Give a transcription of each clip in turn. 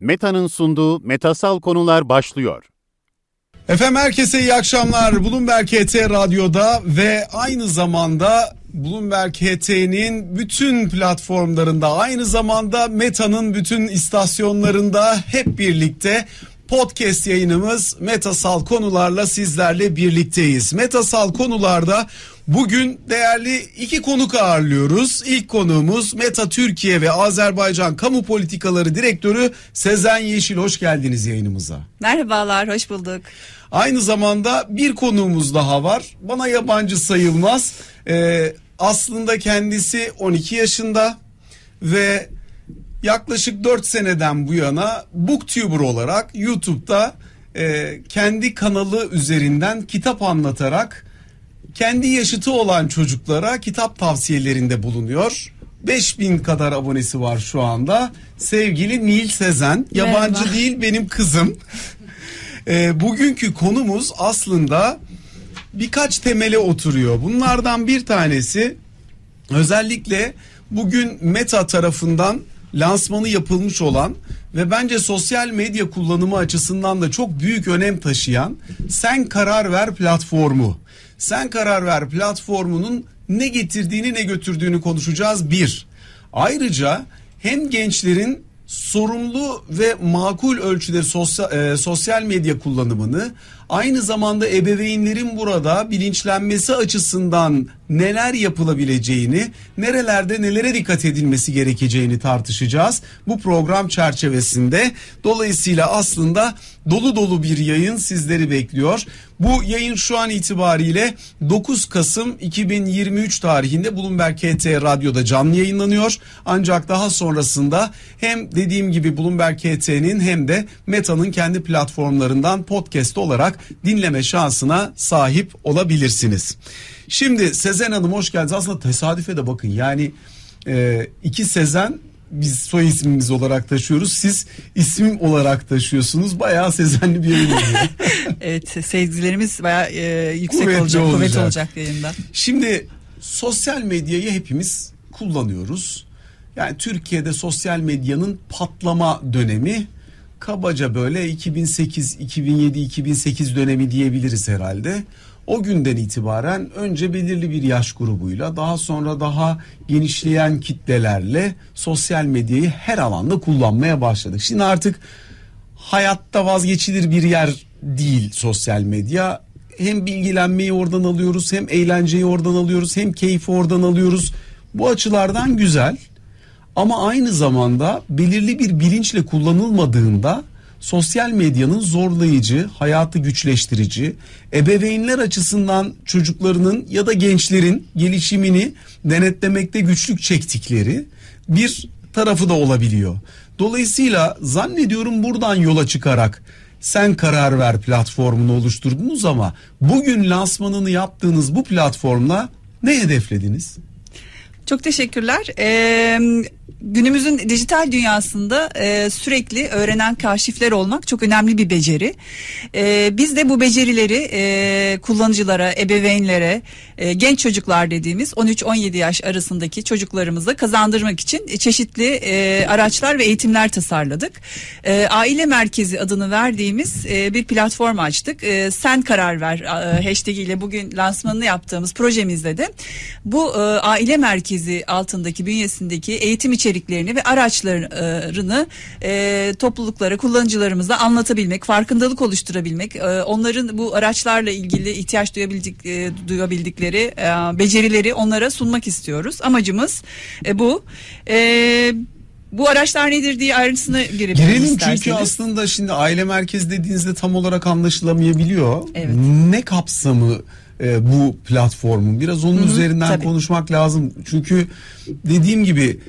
Meta'nın sunduğu Metasal Konular başlıyor. Efendim herkese iyi akşamlar. Bloomberg HT Radyo'da ve aynı zamanda Bloomberg HT'nin bütün platformlarında aynı zamanda Meta'nın bütün istasyonlarında hep birlikte podcast yayınımız Metasal konularla sizlerle birlikteyiz. Metasal konularda bugün değerli iki konuk ağırlıyoruz. İlk konuğumuz Meta Türkiye ve Azerbaycan Kamu Politikaları Direktörü Sezen Yeşil. Hoş geldiniz yayınımıza. Merhabalar, hoş bulduk. Aynı zamanda bir konuğumuz daha var. Bana yabancı sayılmaz. Ee, aslında kendisi 12 yaşında ve yaklaşık 4 seneden bu yana booktuber olarak YouTube'da e, kendi kanalı üzerinden kitap anlatarak kendi yaşıtı olan çocuklara kitap tavsiyelerinde bulunuyor. 5000 kadar abonesi var şu anda. Sevgili Nil Sezen, yabancı Merhaba. değil benim kızım. E, bugünkü konumuz aslında birkaç temele oturuyor. Bunlardan bir tanesi özellikle bugün Meta tarafından lansmanı yapılmış olan ve bence sosyal medya kullanımı açısından da çok büyük önem taşıyan Sen Karar Ver platformu. Sen Karar Ver platformunun ne getirdiğini ne götürdüğünü konuşacağız bir. Ayrıca hem gençlerin sorumlu ve makul ölçüde sosyal, e, sosyal medya kullanımını aynı zamanda ebeveynlerin burada bilinçlenmesi açısından neler yapılabileceğini, nerelerde nelere dikkat edilmesi gerekeceğini tartışacağız bu program çerçevesinde. Dolayısıyla aslında dolu dolu bir yayın sizleri bekliyor. Bu yayın şu an itibariyle 9 Kasım 2023 tarihinde Bloomberg KT Radyo'da canlı yayınlanıyor. Ancak daha sonrasında hem dediğim gibi Bloomberg KT'nin hem de Meta'nın kendi platformlarından podcast olarak dinleme şansına sahip olabilirsiniz. Şimdi Sezen Hanım hoş geldiniz. Aslında tesadüfe de bakın yani e, iki Sezen biz soy ismimiz olarak taşıyoruz. Siz isim olarak taşıyorsunuz. Bayağı Sezenli bir yayın oluyor. Evet, seyircilerimiz bayağı e, yüksek Kuvvetli olacak, olacak. kuvvet olacak yayında. Şimdi sosyal medyayı hepimiz kullanıyoruz. Yani Türkiye'de sosyal medyanın patlama dönemi kabaca böyle 2008, 2007, 2008 dönemi diyebiliriz herhalde. O günden itibaren önce belirli bir yaş grubuyla daha sonra daha genişleyen kitlelerle sosyal medyayı her alanda kullanmaya başladık. Şimdi artık hayatta vazgeçilir bir yer değil sosyal medya. Hem bilgilenmeyi oradan alıyoruz, hem eğlenceyi oradan alıyoruz, hem keyfi oradan alıyoruz. Bu açılardan güzel. Ama aynı zamanda belirli bir bilinçle kullanılmadığında sosyal medyanın zorlayıcı, hayatı güçleştirici, ebeveynler açısından çocuklarının ya da gençlerin gelişimini denetlemekte güçlük çektikleri bir tarafı da olabiliyor. Dolayısıyla zannediyorum buradan yola çıkarak sen karar ver platformunu oluşturdunuz ama bugün lansmanını yaptığınız bu platformla ne hedeflediniz? Çok teşekkürler. Ee, günümüzün dijital dünyasında e, sürekli öğrenen kaşifler olmak çok önemli bir beceri. Ee, biz de bu becerileri e, kullanıcılara, ebeveynlere, e, genç çocuklar dediğimiz 13-17 yaş arasındaki çocuklarımıza kazandırmak için çeşitli e, araçlar ve eğitimler tasarladık. E, Aile Merkezi adını verdiğimiz e, bir platform açtık. E, Sen karar ver e, hashtag ile bugün lansmanını yaptığımız projemizde de bu e, aile merkezi altındaki bünyesindeki eğitim içeriklerini ve araçlarını e, topluluklara, kullanıcılarımıza anlatabilmek, farkındalık oluşturabilmek, e, onların bu araçlarla ilgili ihtiyaç duyabildik, e, duyabildikleri e, becerileri onlara sunmak istiyoruz. Amacımız e, bu. E, bu araçlar nedir diye ayrıntısına girelim Girelim isterseniz. çünkü aslında şimdi aile merkezi dediğinizde tam olarak anlaşılamayabiliyor. Evet. Ne kapsamı e, bu platformun? Biraz onun üzerinden tabii. konuşmak lazım. Çünkü dediğim gibi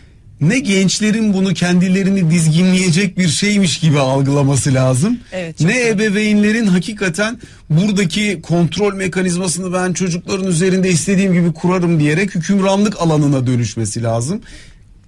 ne gençlerin bunu kendilerini dizginleyecek bir şeymiş gibi algılaması lazım. Evet, ne doğru. ebeveynlerin hakikaten buradaki kontrol mekanizmasını ben çocukların üzerinde istediğim gibi kurarım diyerek hükümranlık alanına dönüşmesi lazım.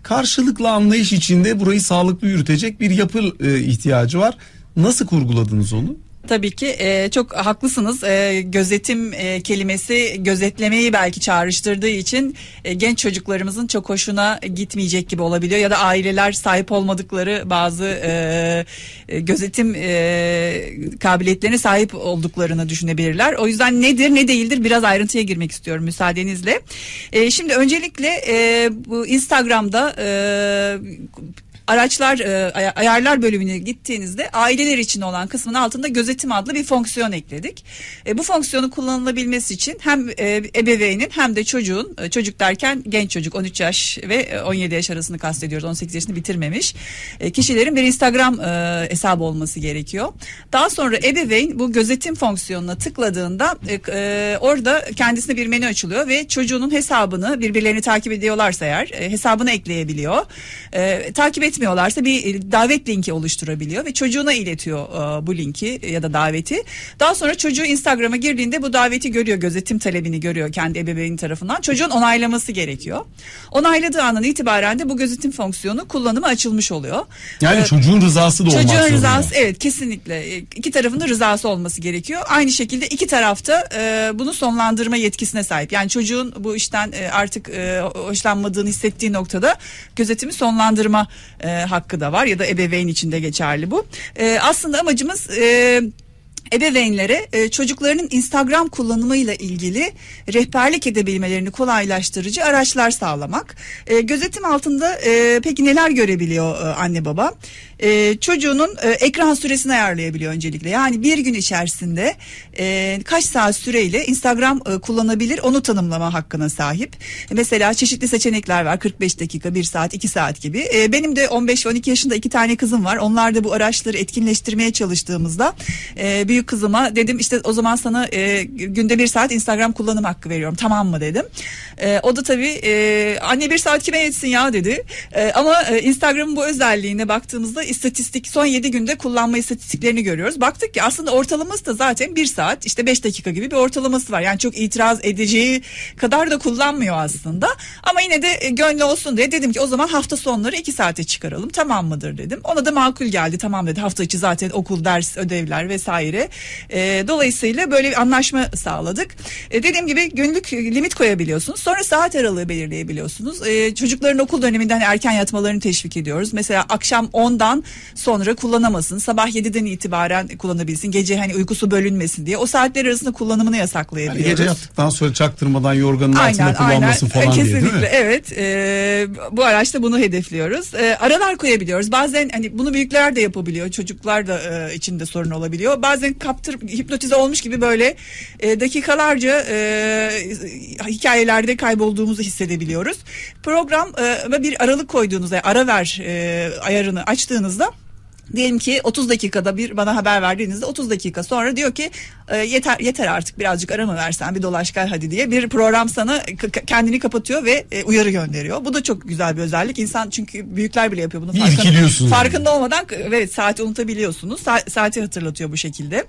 Karşılıklı anlayış içinde burayı sağlıklı yürütecek bir yapı e, ihtiyacı var. Nasıl kurguladınız onu? Tabii ki e, çok haklısınız. E, gözetim e, kelimesi gözetlemeyi belki çağrıştırdığı için e, genç çocuklarımızın çok hoşuna gitmeyecek gibi olabiliyor ya da aileler sahip olmadıkları bazı e, e, gözetim e, kabiliyetlerine sahip olduklarını düşünebilirler. O yüzden nedir ne değildir biraz ayrıntıya girmek istiyorum müsaadenizle. E, şimdi öncelikle e, bu Instagram'da e, araçlar e, ay- ayarlar bölümüne gittiğinizde aileler için olan kısmın altında gözetim adlı bir fonksiyon ekledik. E, bu fonksiyonu kullanılabilmesi için hem e, ebeveynin hem de çocuğun çocuk derken genç çocuk 13 yaş ve e, 17 yaş arasını kastediyoruz 18 yaşını bitirmemiş kişilerin bir Instagram hesabı olması gerekiyor. Daha sonra ebeveyn bu gözetim fonksiyonuna tıkladığında orada kendisine bir menü açılıyor ve çocuğunun hesabını birbirlerini takip ediyorlarsa eğer hesabını ekleyebiliyor. Takip etmiyorlarsa bir e, davet linki oluşturabiliyor ve çocuğuna iletiyor e, bu linki ya da daveti. Daha sonra çocuğu Instagram'a girdiğinde bu daveti görüyor, gözetim talebini görüyor kendi ebeveyni tarafından. Çocuğun onaylaması gerekiyor. Onayladığı andan itibaren de bu gözetim fonksiyonu kullanıma açılmış oluyor. Yani E, çocuğun rızası da olmak Çocuğun zorunda. rızası evet kesinlikle iki tarafın da rızası olması gerekiyor. Aynı şekilde iki tarafta e, bunu sonlandırma yetkisine sahip. Yani çocuğun bu işten e, artık e, hoşlanmadığını hissettiği noktada gözetimi sonlandırma e, hakkı da var ya da ebeveyn için de geçerli bu. E, aslında amacımız e, ebeveynlere e, çocuklarının Instagram kullanımıyla ilgili rehberlik edebilmelerini kolaylaştırıcı araçlar sağlamak. E, gözetim altında e, peki neler görebiliyor e, anne baba? E, çocuğunun e, ekran süresini ayarlayabiliyor öncelikle. Yani bir gün içerisinde e, kaç saat süreyle Instagram e, kullanabilir onu tanımlama hakkına sahip. E, mesela çeşitli seçenekler var. 45 dakika, 1 saat, 2 saat gibi. E, benim de 15-12 yaşında iki tane kızım var. Onlar da bu araçları etkinleştirmeye çalıştığımızda e, büyük kızıma dedim işte o zaman sana e, günde bir saat Instagram kullanım hakkı veriyorum tamam mı dedim. E, o da tabii e, anne bir saat kime yetsin ya dedi. E, ama e, Instagram'ın bu özelliğine baktığımızda istatistik son 7 günde kullanma istatistiklerini görüyoruz. Baktık ki aslında ortalaması da zaten 1 saat işte 5 dakika gibi bir ortalaması var. Yani çok itiraz edeceği kadar da kullanmıyor aslında. Ama yine de e, gönlü olsun diye dedim ki o zaman hafta sonları 2 saate çıkaralım tamam mıdır dedim. Ona da makul geldi tamam dedi hafta içi zaten okul ders ödevler vesaire. E, dolayısıyla böyle bir anlaşma sağladık. E, dediğim gibi günlük limit koyabiliyorsunuz. Sonra saat aralığı belirleyebiliyorsunuz. E, çocukların okul döneminden erken yatmalarını teşvik ediyoruz. Mesela akşam 10'dan sonra kullanamasın. Sabah 7'den itibaren kullanabilsin. Gece hani uykusu bölünmesin diye. O saatler arasında kullanımını Yani yasaklayabiliyoruz. gece yattıktan sonra çaktırmadan yorganın altında kullanmasın falan diye Kesinlikle değil mi? evet Ee, bu araçta bunu hedefliyoruz Ee, aralar koyabiliyoruz bazen hani bunu büyükler de yapabiliyor çocuklar da e, içinde sorun olabiliyor bazen kaptır hipnotize olmuş gibi böyle e, dakikalarca e, hikayelerde kaybolduğumuzu hissedebiliyoruz program e, bir aralık koyduğunuzda ara ver e, ayarını açtığınızda baktığınızda Diyelim ki 30 dakikada bir bana haber verdiğinizde 30 dakika sonra diyor ki "E, yeter yeter artık birazcık ara mı versen bir dolaş gel hadi diye bir program sana kendini kapatıyor ve e, uyarı gönderiyor. Bu da çok güzel bir özellik. İnsan çünkü büyükler bile yapıyor bunu. Yani. Farkında olmadan evet saati unutabiliyorsunuz. Sa- saati hatırlatıyor bu şekilde.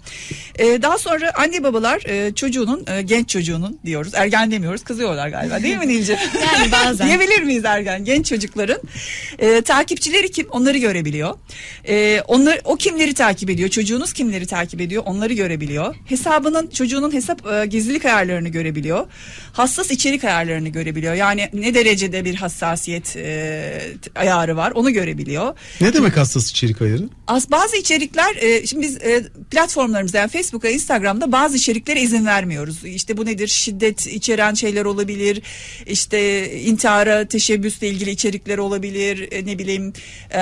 E, daha sonra anne babalar e, çocuğunun e, genç çocuğunun diyoruz. Ergen demiyoruz. Kızıyorlar galiba değil mi Nilce? Yani bazen. Diyebilir miyiz ergen genç çocukların? E, takipçileri kim? Onları görebiliyor. E, onlar o kimleri takip ediyor? Çocuğunuz kimleri takip ediyor? Onları görebiliyor. Hesabının çocuğunun hesap e, gizlilik ayarlarını görebiliyor. Hassas içerik ayarlarını görebiliyor. Yani ne derecede bir hassasiyet e, ayarı var onu görebiliyor. Ne demek hassas içerik ayarı? Az bazı içerikler e, şimdi biz e, platformlarımızda yani Facebook'a, Instagram'da bazı içeriklere izin vermiyoruz. İşte bu nedir? Şiddet içeren şeyler olabilir. İşte intihara teşebbüsle ilgili içerikler olabilir. E, ne bileyim e,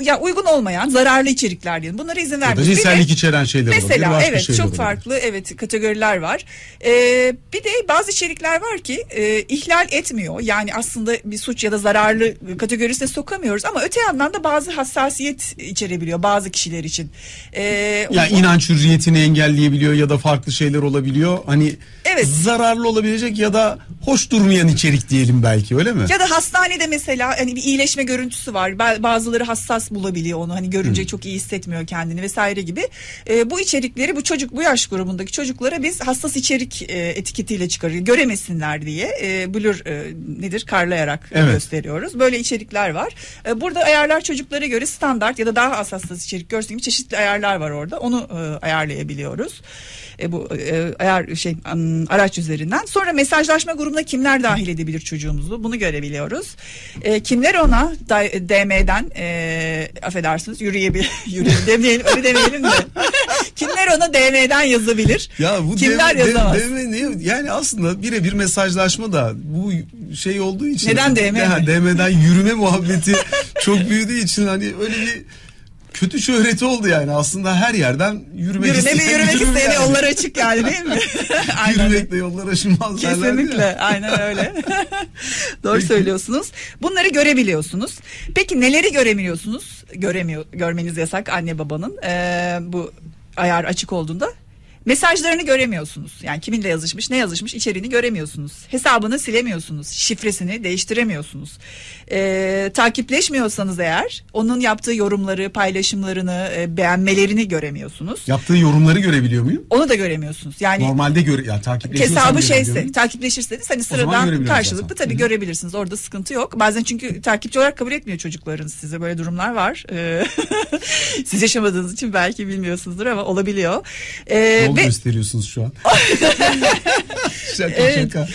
ya uygun olmayan zararlı içerikler diyelim. Bunlara izin Ya da vermiyoruz. Bir de- cinsellik içeren şeyler olabilir. Mesela başka evet şeyler çok olabilir. farklı evet kategoriler var. Ee, bir de bazı içerikler var ki e, ihlal etmiyor. Yani aslında bir suç ya da zararlı kategorisine sokamıyoruz ama öte yandan da bazı hassasiyet içerebiliyor bazı kişiler için. Ee, Ya o- inanç hürriyetini engelleyebiliyor ya da farklı şeyler olabiliyor. Hani Evet. zararlı olabilecek ya da hoş durmayan içerik diyelim belki öyle mi? Ya da hastanede mesela hani bir iyileşme görüntüsü var. Ba- Bazıları hassas bulabiliyor onu. Hani görünce çok iyi hissetmiyor kendini vesaire gibi. Ee, bu içerikleri bu çocuk bu yaş grubundaki çocuklara biz hassas içerik e, etiketiyle çıkarıyor. Göremesinler diye e, blur e, nedir karlayarak Evet. gösteriyoruz. Böyle içerikler var. E, burada ayarlar çocuklara göre standart ya da daha az hassas içerik görsün gibi çeşitli ayarlar var orada. Onu e, ayarlayabiliyoruz. E, bu e, ayar şey araç üzerinden. Sonra mesajlaşma grubuna kimler dahil edebilir çocuğumuzu? Bunu görebiliyoruz. E, kimler ona DM'den e, affedersiniz yürüyebilir yürüyebilir demeyelim öyle demeyelim de. kimler ona DM'den yazabilir? Ya bu kimler DM, yazamaz? DM? Yani aslında birebir mesajlaşma da bu şey olduğu için. Neden DM Ya? DM'den yürüme muhabbeti çok büyüdüğü için hani öyle bir kötü şöhreti oldu yani. Aslında her yerden yürümek Yürüme isteyen yürümek yürür isteyene yani. yollar açık yani değil mi? Aynen. Yürümekle yollar aşılmaz. Kesinlikle aynen öyle. Doğru söylüyorsunuz. Bunları görebiliyorsunuz. Peki neleri göremiyorsunuz? Göremiyor, görmeniz yasak anne babanın Ee, bu ayar açık olduğunda. Mesajlarını göremiyorsunuz. Yani kiminle yazışmış, ne yazışmış içeriğini göremiyorsunuz. Hesabını silemiyorsunuz. Şifresini değiştiremiyorsunuz. Ee, takipleşmiyorsanız eğer onun yaptığı yorumları, paylaşımlarını, e, beğenmelerini göremiyorsunuz. Yaptığı yorumları görebiliyor muyum? Onu da göremiyorsunuz. Yani Normalde göre ya takipleşiyorsam hesabı şeyse takipleşirseniz hani sıradan karşılıklı tabii görebilirsiniz. Orada sıkıntı yok. Bazen çünkü takipçi olarak kabul etmiyor çocuklarınız size böyle durumlar var. Ee, Siz yaşamadığınız için belki bilmiyorsunuzdur ama olabiliyor. Ee, Yol ve gösteriyorsunuz şu an. şaka Evet. şaka.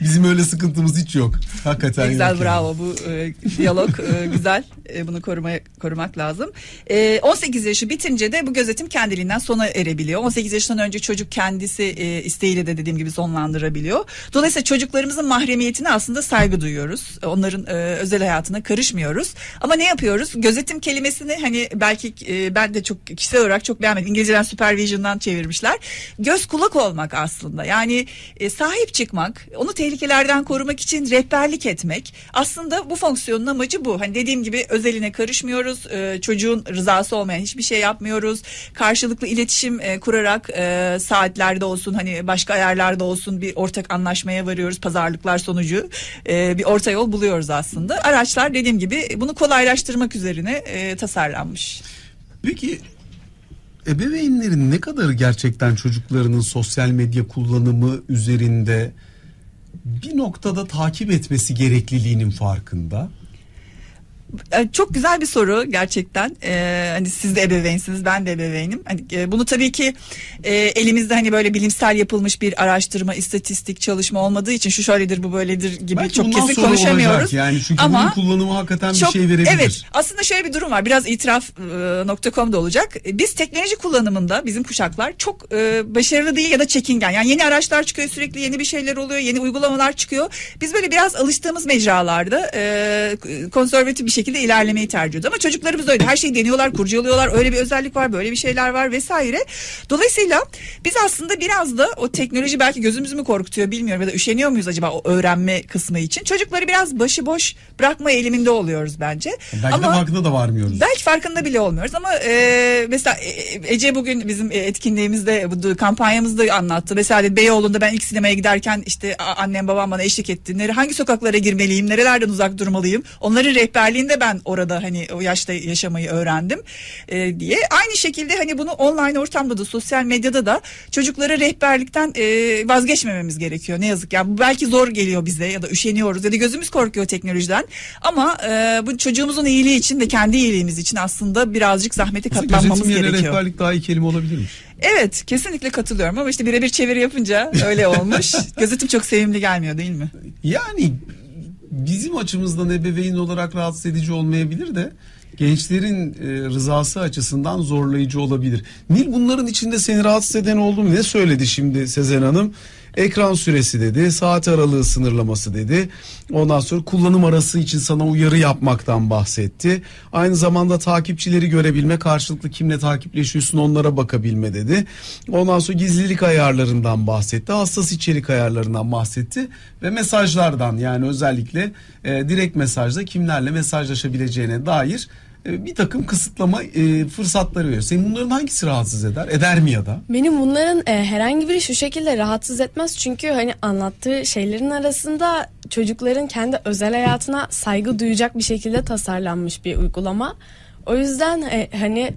Bizim öyle sıkıntımız hiç yok. Hakikaten güzel yok yani. bravo bu e, diyalog e, güzel E, bunu korumaya korumak lazım. E, 18 yaşı bitince de bu gözetim kendiliğinden sona erebiliyor. 18 yaşından önce çocuk kendisi e, isteğiyle de dediğim gibi sonlandırabiliyor. Dolayısıyla çocuklarımızın mahremiyetine aslında saygı duyuyoruz. E, Onların e, özel hayatına karışmıyoruz. Ama ne yapıyoruz? Gözetim kelimesini hani belki e, ben de çok kişisel olarak çok beğenmedim. İngilizceden supervision'dan çevirmişler. Göz kulak olmak aslında. Yani e, sahip çıkmak, onu tehlikelerden korumak için rehberlik etmek. Aslında bu fonksiyonun amacı bu. Hani dediğim gibi özeline karışmıyoruz. E, çocuğun rızası olmayan hiçbir şey yapmıyoruz. Karşılıklı iletişim e, kurarak e, saatlerde olsun hani başka ayarlarda olsun bir ortak anlaşmaya varıyoruz. Pazarlıklar sonucu e, bir orta yol buluyoruz aslında. Araçlar dediğim gibi bunu kolaylaştırmak üzerine e, tasarlanmış. Peki ebeveynlerin ne kadar gerçekten çocuklarının sosyal medya kullanımı üzerinde bir noktada takip etmesi gerekliliğinin farkında? E, Çok güzel bir soru gerçekten. Ee, hani siz de ebeveynsiniz, ben de ebeveynim. Hani e, bunu tabii ki e, elimizde hani böyle bilimsel yapılmış bir araştırma, istatistik çalışma olmadı için şu şöyledir, bu böyledir gibi Belki çok kesin konuşamıyoruz. olacak yani çünkü Ama bunun kullanımı hakikaten çok- bir şey verebilir. Evet aslında şöyle bir durum var biraz itiraf.com'da olacak. E, Biz teknoloji kullanımında bizim kuşaklar çok e, başarılı değil ya da çekingen. Yani yeni araçlar çıkıyor sürekli yeni bir şeyler oluyor yeni uygulamalar çıkıyor. Biz böyle biraz alıştığımız mecralarda e, konservatif bir şekilde ilerlemeyi tercih ediyoruz. Ama çocuklarımız öyle her şeyi deniyorlar kurcalıyorlar öyle bir özellik var böyle bir şeyler var vesaire. Dolayısıyla biz aslında biraz da o teknoloji belki gözümüzü mü korkutuyor bilmiyorum ya da üşeniyor muyuz acaba o öğrenme kısmı için. Çocukları biraz başıboş bırakma eğiliminde oluyoruz bence. Belki de farkında da varmıyoruz. Belki farkında bile olmuyoruz ama e, mesela e, Ece bugün bizim e, etkinliğimizde bu kampanyamızda anlattı. Mesela Beyoğlu'nda ben ilk sinemaya giderken işte annem babam bana eşlik etti. Hangi sokaklara girmeliyim, nerelerden uzak durmalıyım. Onların rehberliğinde ben orada hani o yaşta yaşamayı öğrendim e, diye. Aynı şekilde hani bunu online ortamda da sosyal medyada da çocuklara rehberlikten e, vazgeçmememiz gerekiyor. Ne yazık yani bu belki zor geliyor bize ya da üşeniyoruz ya da gözümüz korkuyor teknolojiden. Ama e, bu çocuğumuzun iyiliği için ve kendi iyiliğimiz için aslında birazcık zahmete katlanmamız gerekiyor. rehberlik daha iyi kelime olabilirmiş. Evet kesinlikle katılıyorum ama işte birebir çeviri yapınca öyle olmuş. Gözetim çok sevimli gelmiyor değil mi? Yani bizim açımızdan ebeveyn olarak rahatsız edici olmayabilir de gençlerin e, rızası açısından zorlayıcı olabilir. Nil bunların içinde seni rahatsız eden oldu mu? Ne söyledi şimdi Sezen Hanım? Ekran süresi dedi, saat aralığı sınırlaması dedi. Ondan sonra kullanım arası için sana uyarı yapmaktan bahsetti. Aynı zamanda takipçileri görebilme, karşılıklı kimle takipleşiyorsun onlara bakabilme dedi. Ondan sonra gizlilik ayarlarından bahsetti, hassas içerik ayarlarından bahsetti ve mesajlardan yani özellikle e, direkt mesajda kimlerle mesajlaşabileceğine dair bir takım kısıtlama e, fırsatları veriyor. Senin bunların hangisi rahatsız eder? Eder mi ya da? Benim bunların e, herhangi biri şu şekilde rahatsız etmez. Çünkü hani anlattığı şeylerin arasında çocukların kendi özel hayatına saygı duyacak bir şekilde tasarlanmış bir uygulama. O yüzden e, hani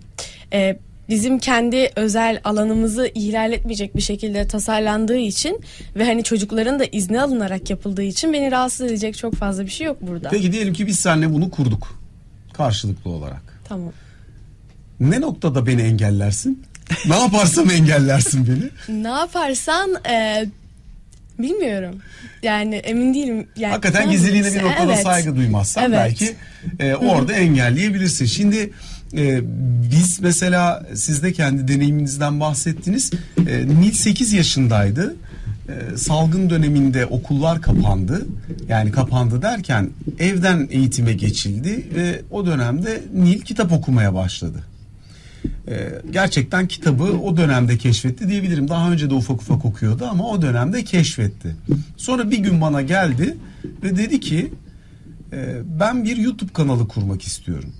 e, bizim kendi özel alanımızı ihlal etmeyecek bir şekilde tasarlandığı için ve hani çocukların da izni alınarak yapıldığı için beni rahatsız edecek çok fazla bir şey yok burada. Peki diyelim ki biz seninle bunu kurduk. Karşılıklı olarak. Tamam. Ne noktada beni engellersin? ne yaparsam engellersin beni? Ne yaparsan e, bilmiyorum. Yani emin değilim. Yani Hakikaten ne gizliliğine bir noktada Evet. saygı duymazsan Evet. belki e, orada engelleyebilirsin. Şimdi e, biz mesela siz de kendi deneyiminizden bahsettiniz. E, Nil 8 yaşındaydı. E, salgın döneminde okullar kapandı. Yani kapandı derken evden eğitime geçildi ve o dönemde Nil kitap okumaya başladı. Ee, gerçekten kitabı o dönemde keşfetti diyebilirim. Daha önce de ufak ufak okuyordu ama o dönemde keşfetti. Sonra bir gün bana geldi ve dedi ki e, ben bir YouTube kanalı kurmak istiyorum.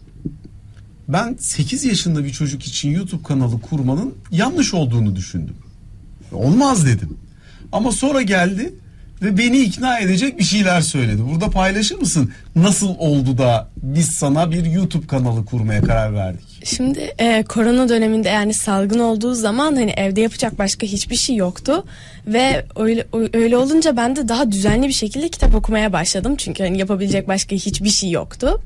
Ben 8 yaşında bir çocuk için YouTube kanalı kurmanın yanlış olduğunu düşündüm. Olmaz dedim. Ama sonra geldi ve beni ikna edecek bir şeyler söyledi. Burada paylaşır mısın? Nasıl oldu da biz sana bir YouTube kanalı kurmaya karar verdik? Şimdi e, korona döneminde yani salgın olduğu zaman hani evde yapacak başka hiçbir şey yoktu ve öyle öyle olunca ben de daha düzenli bir şekilde kitap okumaya başladım çünkü hani yapabilecek başka hiçbir şey yoktu.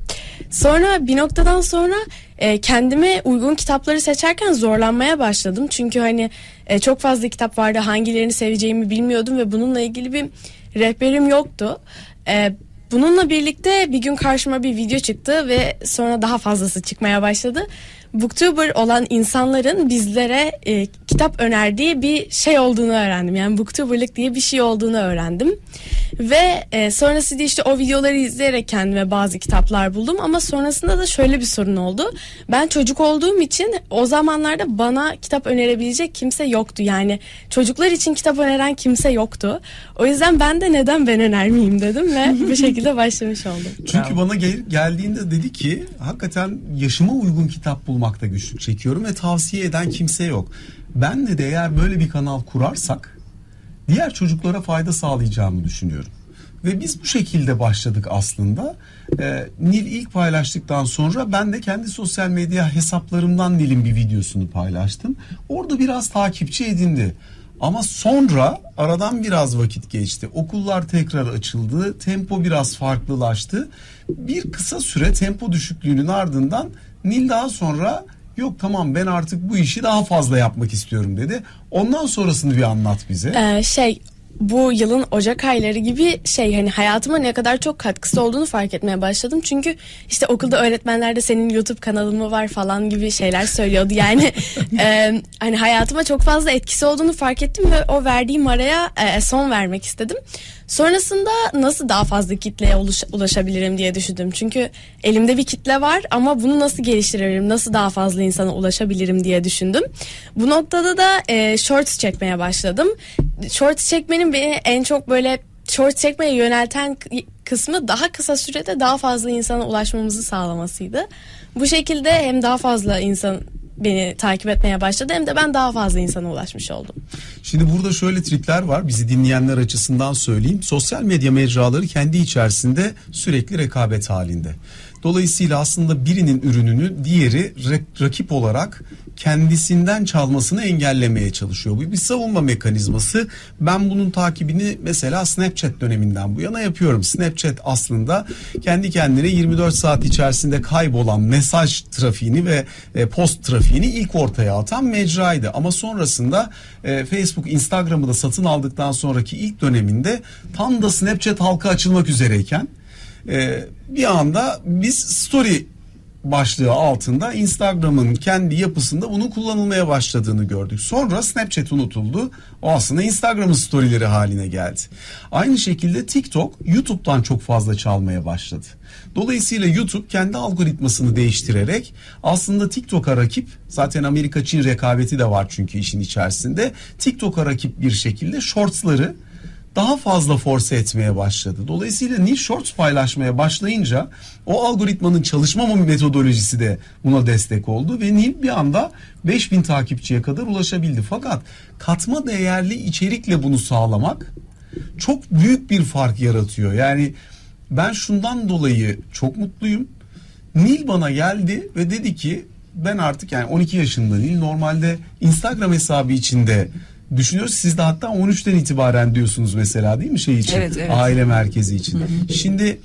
Sonra bir noktadan sonra e, kendime uygun kitapları seçerken zorlanmaya başladım çünkü hani e, çok fazla kitap vardı hangilerini seveceğimi bilmiyordum ve bununla ilgili bir rehberim yoktu. E, Bununla birlikte bir gün karşıma bir video çıktı ve sonra daha fazlası çıkmaya başladı. Booktuber olan insanların bizlere e, kitap önerdiği bir şey olduğunu öğrendim. Yani booktuberlık diye bir şey olduğunu öğrendim. Ve e, sonrasında işte o videoları izleyerek kendime bazı kitaplar buldum. Ama sonrasında da şöyle bir sorun oldu. Ben çocuk olduğum için o zamanlarda bana kitap önerebilecek kimse yoktu. Yani çocuklar için kitap öneren kimse yoktu. O yüzden ben de neden ben önermeyeyim dedim ve bu şekilde başlamış oldum. Çünkü bana gel- geldiğinde dedi ki hakikaten yaşıma uygun kitap bulmakta güçlük çekiyorum ve tavsiye eden kimse yok. Ben de eğer böyle bir kanal kurarsak diğer çocuklara fayda sağlayacağımı düşünüyorum. Ve biz bu şekilde başladık aslında. Ee, Nil ilk paylaştıktan sonra ben de kendi sosyal medya hesaplarımdan Nil'in bir videosunu paylaştım. Orada biraz takipçi edindi. Ama sonra aradan biraz vakit geçti. Okullar tekrar açıldı. Tempo biraz farklılaştı. Bir kısa süre tempo düşüklüğünün ardından Nil daha sonra yok tamam ben artık bu işi daha fazla yapmak istiyorum dedi. Ondan sonrasını bir anlat bize. Ee, şey bu yılın Ocak ayları gibi şey hani hayatıma ne kadar çok katkısı olduğunu fark etmeye başladım. Çünkü işte okulda öğretmenler de senin YouTube kanalın mı var falan gibi şeyler söylüyordu. Yani e, hani hayatıma çok fazla etkisi olduğunu fark ettim ve o verdiğim araya e, son vermek istedim. Sonrasında nasıl daha fazla kitleye ulaş- ulaşabilirim diye düşündüm. Çünkü elimde bir kitle var ama bunu nasıl geliştirebilirim, nasıl daha fazla insana ulaşabilirim diye düşündüm. Bu noktada da e, shorts çekmeye başladım. Shorts çekmenin beni en çok böyle shorts çekmeye yönelten kısmı daha kısa sürede daha fazla insana ulaşmamızı sağlamasıydı. Bu şekilde hem daha fazla insan beni takip etmeye başladı hem de ben daha fazla insana ulaşmış oldum. Şimdi burada şöyle trikler var. Bizi dinleyenler açısından söyleyeyim. Sosyal medya mecraları kendi içerisinde sürekli rekabet halinde. Dolayısıyla aslında birinin ürününü diğeri rakip olarak kendisinden çalmasını engellemeye çalışıyor. Bu bir savunma mekanizması. Ben bunun takibini mesela Snapchat döneminden bu yana yapıyorum. Snapchat aslında kendi kendine 24 saat içerisinde kaybolan mesaj trafiğini ve e, post trafiğini ilk ortaya atan mecraydı. Ama sonrasında e, Facebook, Instagram'ı da satın aldıktan sonraki ilk döneminde tam da Snapchat halka açılmak üzereyken e, bir anda biz story başlığı altında Instagram'ın kendi yapısında bunun kullanılmaya başladığını gördük. Sonra Snapchat unutuldu. O aslında Instagram'ın storyleri haline geldi. Aynı şekilde TikTok YouTube'dan çok fazla çalmaya başladı. Dolayısıyla YouTube kendi algoritmasını değiştirerek aslında TikTok'a rakip zaten Amerika Çin rekabeti de var çünkü işin içerisinde. TikTok'a rakip bir şekilde shortsları daha fazla force etmeye başladı. Dolayısıyla Nil Shorts paylaşmaya başlayınca o algoritmanın çalışma metodolojisi de buna destek oldu ve Nil bir anda 5000 takipçiye kadar ulaşabildi. Fakat katma değerli içerikle bunu sağlamak çok büyük bir fark yaratıyor. Yani ben şundan dolayı çok mutluyum. Nil bana geldi ve dedi ki ben artık yani 12 yaşında Nil normalde Instagram hesabı içinde düşünüyoruz. Siz de hatta 13'ten itibaren diyorsunuz mesela değil mi şey için? Evet, evet. Aile merkezi için. Şimdi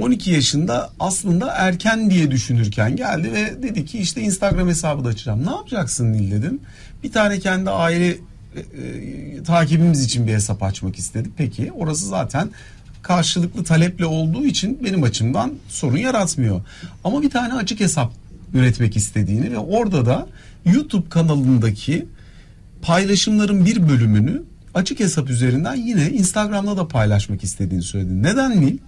12 yaşında aslında erken diye düşünürken geldi ve dedi ki işte Instagram hesabı da açacağım. Ne yapacaksın Nil dedim. Bir tane kendi aile e, e, takibimiz için bir hesap açmak istedik. Peki orası zaten karşılıklı taleple olduğu için benim açımdan sorun yaratmıyor. Ama bir tane açık hesap üretmek istediğini ve orada da YouTube kanalındaki paylaşımların bir bölümünü açık hesap üzerinden yine Instagram'da da paylaşmak istediğini söyledi. Neden Nil?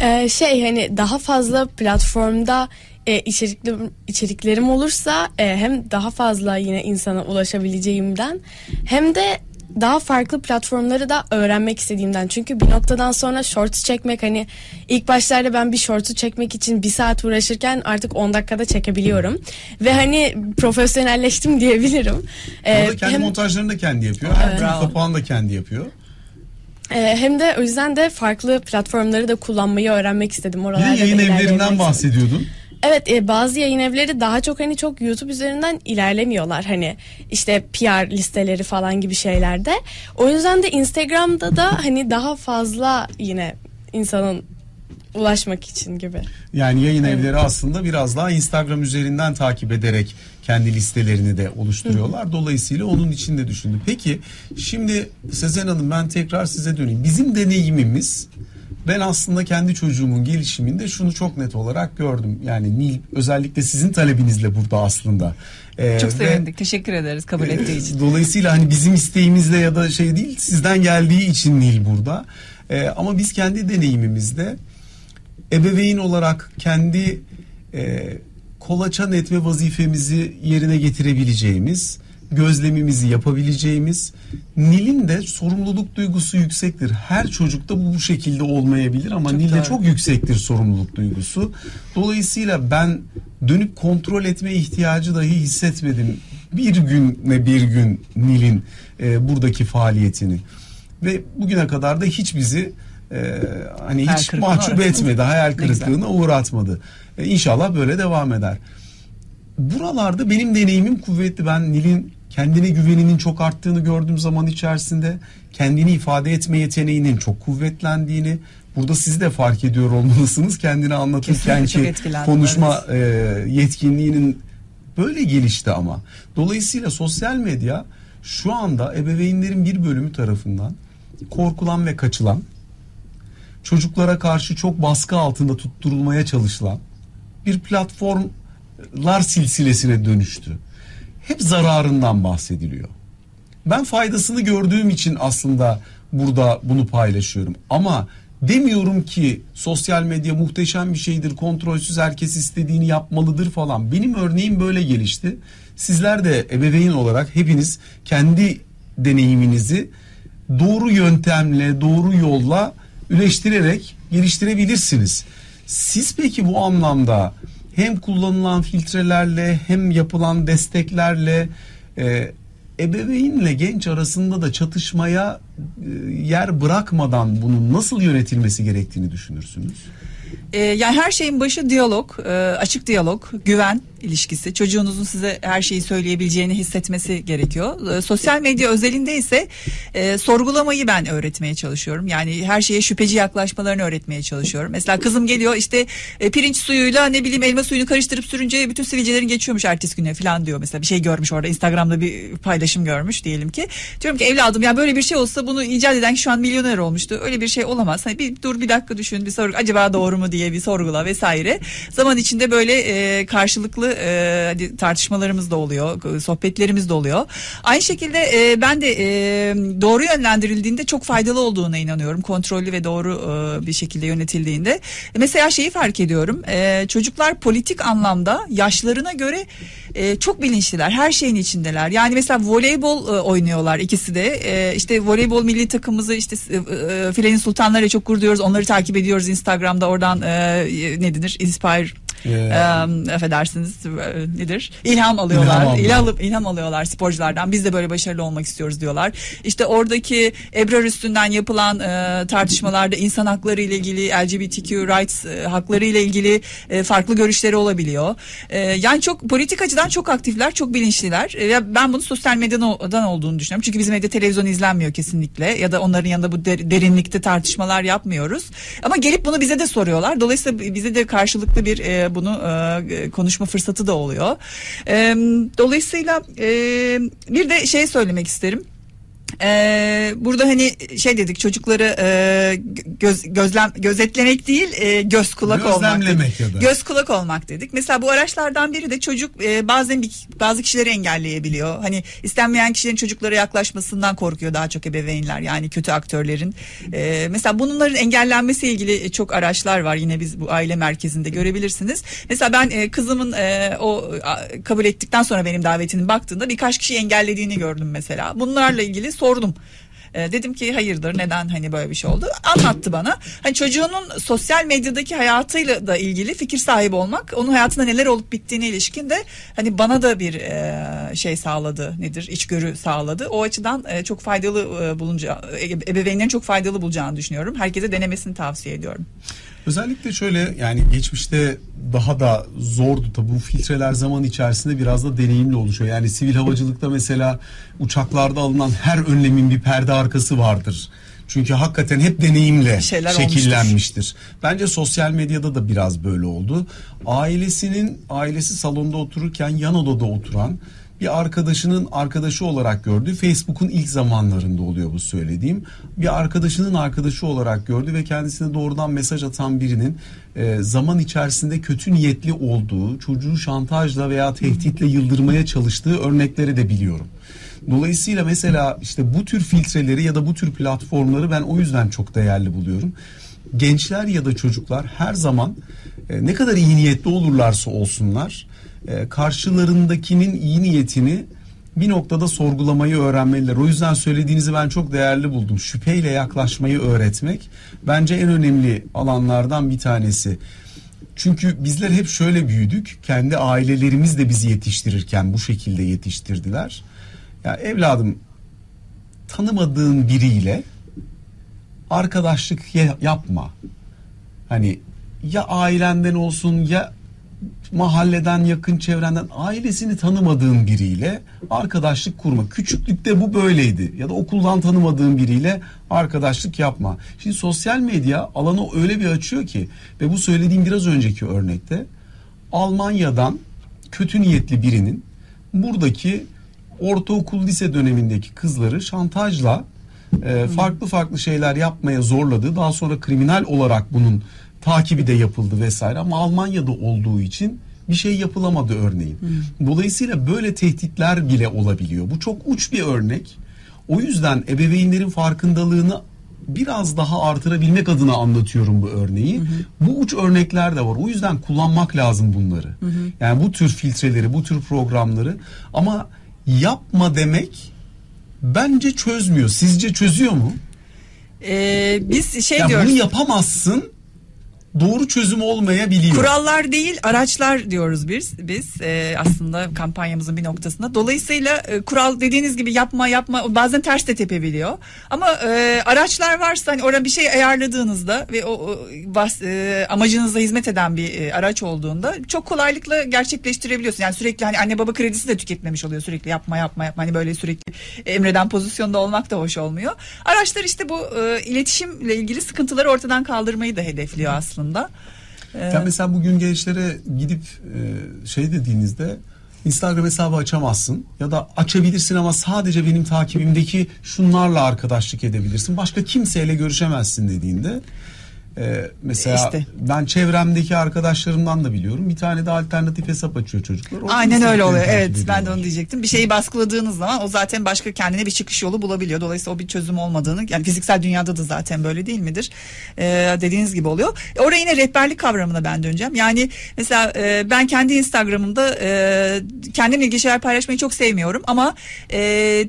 Ee, şey hani daha fazla platformda e, içerikli, içeriklerim olursa e, hem daha fazla yine insana ulaşabileceğimden hem de daha farklı platformları da öğrenmek istediğimden. Çünkü bir noktadan sonra shorts çekmek hani ilk başlarda ben bir shorts'u çekmek için bir saat uğraşırken artık 10 dakikada çekebiliyorum. Ve hani profesyonelleştim diyebilirim. Ee, Orada kendi hem- montajlarını da kendi yapıyor. Her Bravo. kapağını da kendi yapıyor. Ee, hem de o yüzden de farklı platformları da kullanmayı öğrenmek istedim. Oralarda de yayın evlerinden bahsediyordun. Evet e, bazı yayın evleri daha çok hani çok YouTube üzerinden ilerlemiyorlar. Hani işte PR listeleri falan gibi şeylerde. O yüzden de Instagram'da da hani daha fazla yine insanın ulaşmak için gibi. Yani yayın evleri aslında biraz daha Instagram üzerinden takip ederek kendi listelerini de oluşturuyorlar. Dolayısıyla onun için de düşündüm. Peki şimdi Sezen Hanım ben tekrar size döneyim. Bizim deneyimimiz ben aslında kendi çocuğumun gelişiminde şunu çok net olarak gördüm. Yani Nil özellikle sizin talebinizle burada aslında. Ee, Çok ve- sevindik. Teşekkür ederiz kabul ettiği için. Dolayısıyla hani bizim isteğimizle ya da şey değil sizden geldiği için Nil burada. Ee, ama biz kendi deneyimimizde ebeveyn olarak kendi e, kolaçan etme vazifemizi yerine getirebileceğimiz, gözlemimizi yapabileceğimiz, Nil'in de sorumluluk duygusu yüksektir. Her çocukta bu bu şekilde olmayabilir ama Çok Nil'de çok yüksektir sorumluluk duygusu. Dolayısıyla ben dönüp kontrol etme ihtiyacı dahi hissetmedim. Bir günle bir gün Nil'in e, buradaki faaliyetini. Ve bugüne kadar da hiç bizi e, hani Hayal hiç mahcup uğratmadı. etmedi, hayal Ne kırıklığına uğratmadı. E, inşallah böyle devam eder. Buralarda benim deneyimim kuvvetli. Ben Nil'in kendine güveninin çok arttığını gördüğüm zaman içerisinde kendini ifade etme yeteneğinin çok kuvvetlendiğini burada siz de fark ediyor olmalısınız. Kendini anlatırken ki konuşma e, yetkinliğinin böyle gelişti ama. Dolayısıyla sosyal medya şu anda ebeveynlerin bir bölümü tarafından korkulan ve kaçılan çocuklara karşı çok baskı altında tutturulmaya çalışılan bir platformlar silsilesine dönüştü. Hep zararından bahsediliyor. Ben faydasını gördüğüm için aslında burada bunu paylaşıyorum. Ama demiyorum ki sosyal medya muhteşem bir şeydir, kontrolsüz herkes istediğini yapmalıdır falan. Benim örneğim böyle gelişti. Sizler de ebeveyn olarak hepiniz kendi deneyiminizi doğru yöntemle, doğru yolla üleştirerek geliştirebilirsiniz. Siz peki bu anlamda hem kullanılan filtrelerle hem yapılan desteklerle e, ebeveynle genç arasında da çatışmaya e, yer bırakmadan bunun nasıl yönetilmesi gerektiğini düşünürsünüz? Ee, yani her şeyin başı diyalog, e, açık diyalog, güven ilişkisi. Çocuğunuzun size her şeyi söyleyebileceğini hissetmesi gerekiyor. E, sosyal medya özelinde ise e, sorgulamayı ben öğretmeye çalışıyorum. Yani her şeye şüpheci yaklaşmalarını öğretmeye çalışıyorum. Mesela kızım geliyor işte e, pirinç suyuyla ne bileyim elma suyunu karıştırıp sürünce bütün sivilcelerin geçiyormuş ertesi güne falan diyor. Mesela bir şey görmüş orada Instagram'da bir paylaşım görmüş diyelim ki. Diyorum ki evladım ya böyle bir şey olsa bunu icat eden şu an milyoner olmuştu. Öyle bir şey olamaz. Hani bir dur bir dakika düşün bir sorgu acaba doğru mu diye bir sorgula vesaire. Zaman içinde böyle e, karşılıklı e, hadi tartışmalarımız da oluyor, sohbetlerimiz de oluyor. Aynı şekilde e, ben de e, doğru yönlendirildiğinde çok faydalı olduğuna inanıyorum. Kontrollü ve doğru e, bir şekilde yönetildiğinde. E, Mesela şeyi fark ediyorum. E, çocuklar politik anlamda yaşlarına göre e, çok bilinçliler. Her şeyin içindeler. Yani mesela voleybol e, oynuyorlar ikisi de. E, işte voleybol milli takımımızı işte e, e, Filenin Sultanları'yla çok gurur duyuyoruz. Onları takip ediyoruz Instagram'da oradan e, ne denir? Inspire E, affedersiniz e, nedir? İlham alıyorlar. İlham. İlham, alıp ilham alıyorlar sporculardan. Biz de böyle başarılı olmak istiyoruz diyorlar. İşte oradaki Ebrar üstünden yapılan e, tartışmalarda insan hakları ile ilgili LGBTQ rights e, hakları ile ilgili e, farklı görüşleri olabiliyor. E, yani çok politik açıdan çok aktifler, çok bilinçliler. E, ben bunu sosyal medyadan olduğunu düşünüyorum. Çünkü bizim evde televizyon izlenmiyor kesinlikle ya da onların yanında bu der- derinlikte tartışmalar yapmıyoruz. Ama gelip bunu bize de soruyorlar. Dolayısıyla bize de karşılıklı bir e, bunu e, konuşma fırsatı da oluyor. E, dolayısıyla e, bir de şey söylemek isterim. Ee, burada hani şey dedik çocukları e, göz, gözlem gözetlemek değil e, göz kulak olmak Gözlemlemek dedik. ya da. göz kulak olmak dedik. Mesela bu araçlardan biri de çocuk e, bazen bir, bazı kişileri engelleyebiliyor. Hani istenmeyen kişilerin çocuklara yaklaşmasından korkuyor daha çok ebeveynler yani kötü aktörlerin. E, mesela bunların engellenmesiyle ilgili çok araçlar var yine biz bu aile merkezinde görebilirsiniz. Mesela ben e, kızımın e, o kabul ettikten sonra benim davetinin baktığında birkaç kişi engellediğini gördüm mesela. Bunlarla ilgili sordum. E, dedim ki hayırdır neden hani böyle bir şey oldu anlattı bana. Hani çocuğunun sosyal medyadaki hayatıyla da ilgili fikir sahibi olmak onun hayatında neler olup bittiğine ilişkin de hani bana da bir e, şey sağladı nedir içgörü sağladı. O açıdan e, çok faydalı e, bulunca e, ebeveynlerin çok faydalı bulacağını düşünüyorum. Herkese denemesini tavsiye ediyorum. Özellikle şöyle yani geçmişte daha da zordu tabi bu filtreler zaman içerisinde biraz da deneyimli oluşuyor. Yani sivil havacılıkta mesela uçaklarda alınan her önlemin bir perde arkası vardır. Çünkü hakikaten hep deneyimle Şeyler şekillenmiştir. Bence sosyal medyada da biraz böyle oldu. Ailesinin ailesi salonda otururken yan odada oturan bir arkadaşının arkadaşı olarak gördü. Facebook'un ilk zamanlarında oluyor bu söylediğim. Bir arkadaşının arkadaşı olarak gördü ve kendisine doğrudan mesaj atan birinin e, zaman içerisinde kötü niyetli olduğu, çocuğu şantajla veya tehditle yıldırmaya çalıştığı örnekleri de biliyorum. Dolayısıyla mesela işte bu tür filtreleri ya da bu tür platformları ben o yüzden çok değerli buluyorum. Gençler ya da çocuklar her zaman e, ne kadar iyi niyetli olurlarsa olsunlar e, karşılarındakinin iyi niyetini bir noktada sorgulamayı öğrenmeliler. O yüzden söylediğinizi ben çok değerli buldum. Şüpheyle yaklaşmayı öğretmek bence en önemli alanlardan bir tanesi. Çünkü bizler hep şöyle büyüdük. Kendi ailelerimiz de bizi yetiştirirken bu şekilde yetiştirdiler. Ya evladım tanımadığın biriyle arkadaşlık ya- yapma. Hani ya ailenden olsun ya mahalleden yakın çevrenden ailesini tanımadığın biriyle arkadaşlık kurma. Küçüklükte bu böyleydi ya da okuldan tanımadığın biriyle arkadaşlık yapma. Şimdi sosyal medya alanı öyle bir açıyor ki ve bu söylediğim biraz önceki örnekte Almanya'dan kötü niyetli birinin buradaki ortaokul lise dönemindeki kızları şantajla e, farklı farklı şeyler yapmaya zorladı. Daha sonra kriminal olarak bunun takibi de yapıldı vesaire ama Almanya'da olduğu için bir şey yapılamadı örneğin. Dolayısıyla böyle tehditler bile olabiliyor. Bu çok uç bir örnek. O yüzden ebeveynlerin farkındalığını biraz daha artırabilmek adına anlatıyorum bu örneği. Bu uç örnekler de var. O yüzden kullanmak lazım bunları. Yani bu tür filtreleri, bu tür programları ama yapma demek bence çözmüyor. Sizce çözüyor mu? Ee, biz şey Ya diyoruz. bunu yapamazsın. Doğru çözüm olmayabiliyor. Kurallar değil araçlar diyoruz biz biz e, aslında kampanyamızın bir noktasında. Dolayısıyla e, kural dediğiniz gibi yapma yapma bazen ters de tepebiliyor. Ama e, araçlar varsa hani orada bir şey ayarladığınızda ve o, o bas, e, amacınıza hizmet eden bir e, araç olduğunda çok kolaylıkla gerçekleştirebiliyorsun. Yani sürekli hani anne baba kredisi de tüketmemiş oluyor sürekli yapma yapma yapma hani böyle sürekli emreden pozisyonda olmak da hoş olmuyor. Araçlar işte bu e, iletişimle ilgili sıkıntıları ortadan kaldırmayı da hedefliyor aslında. E, Ya mesela bugün gençlere gidip e, şey dediğinizde Instagram hesabı açamazsın ya da açabilirsin ama sadece benim takibimdeki şunlarla arkadaşlık edebilirsin. Başka kimseyle görüşemezsin dediğinde Ee, mesela İşte. ben çevremdeki arkadaşlarımdan da biliyorum. Bir tane de alternatif hesap açıyor çocuklar. Oradan Aynen öyle oluyor. Evet ben de onu diyecektim. Bir şeyi baskıladığınız zaman o zaten başka kendine bir çıkış yolu bulabiliyor. Dolayısıyla o bir çözüm olmadığını yani fiziksel dünyada da zaten böyle değil midir? Ee, dediğiniz gibi oluyor. Oraya yine rehberlik kavramına ben döneceğim. Yani mesela e, ben kendi Instagram'ımda e, kendimle ilgili şeyler paylaşmayı çok sevmiyorum ama e,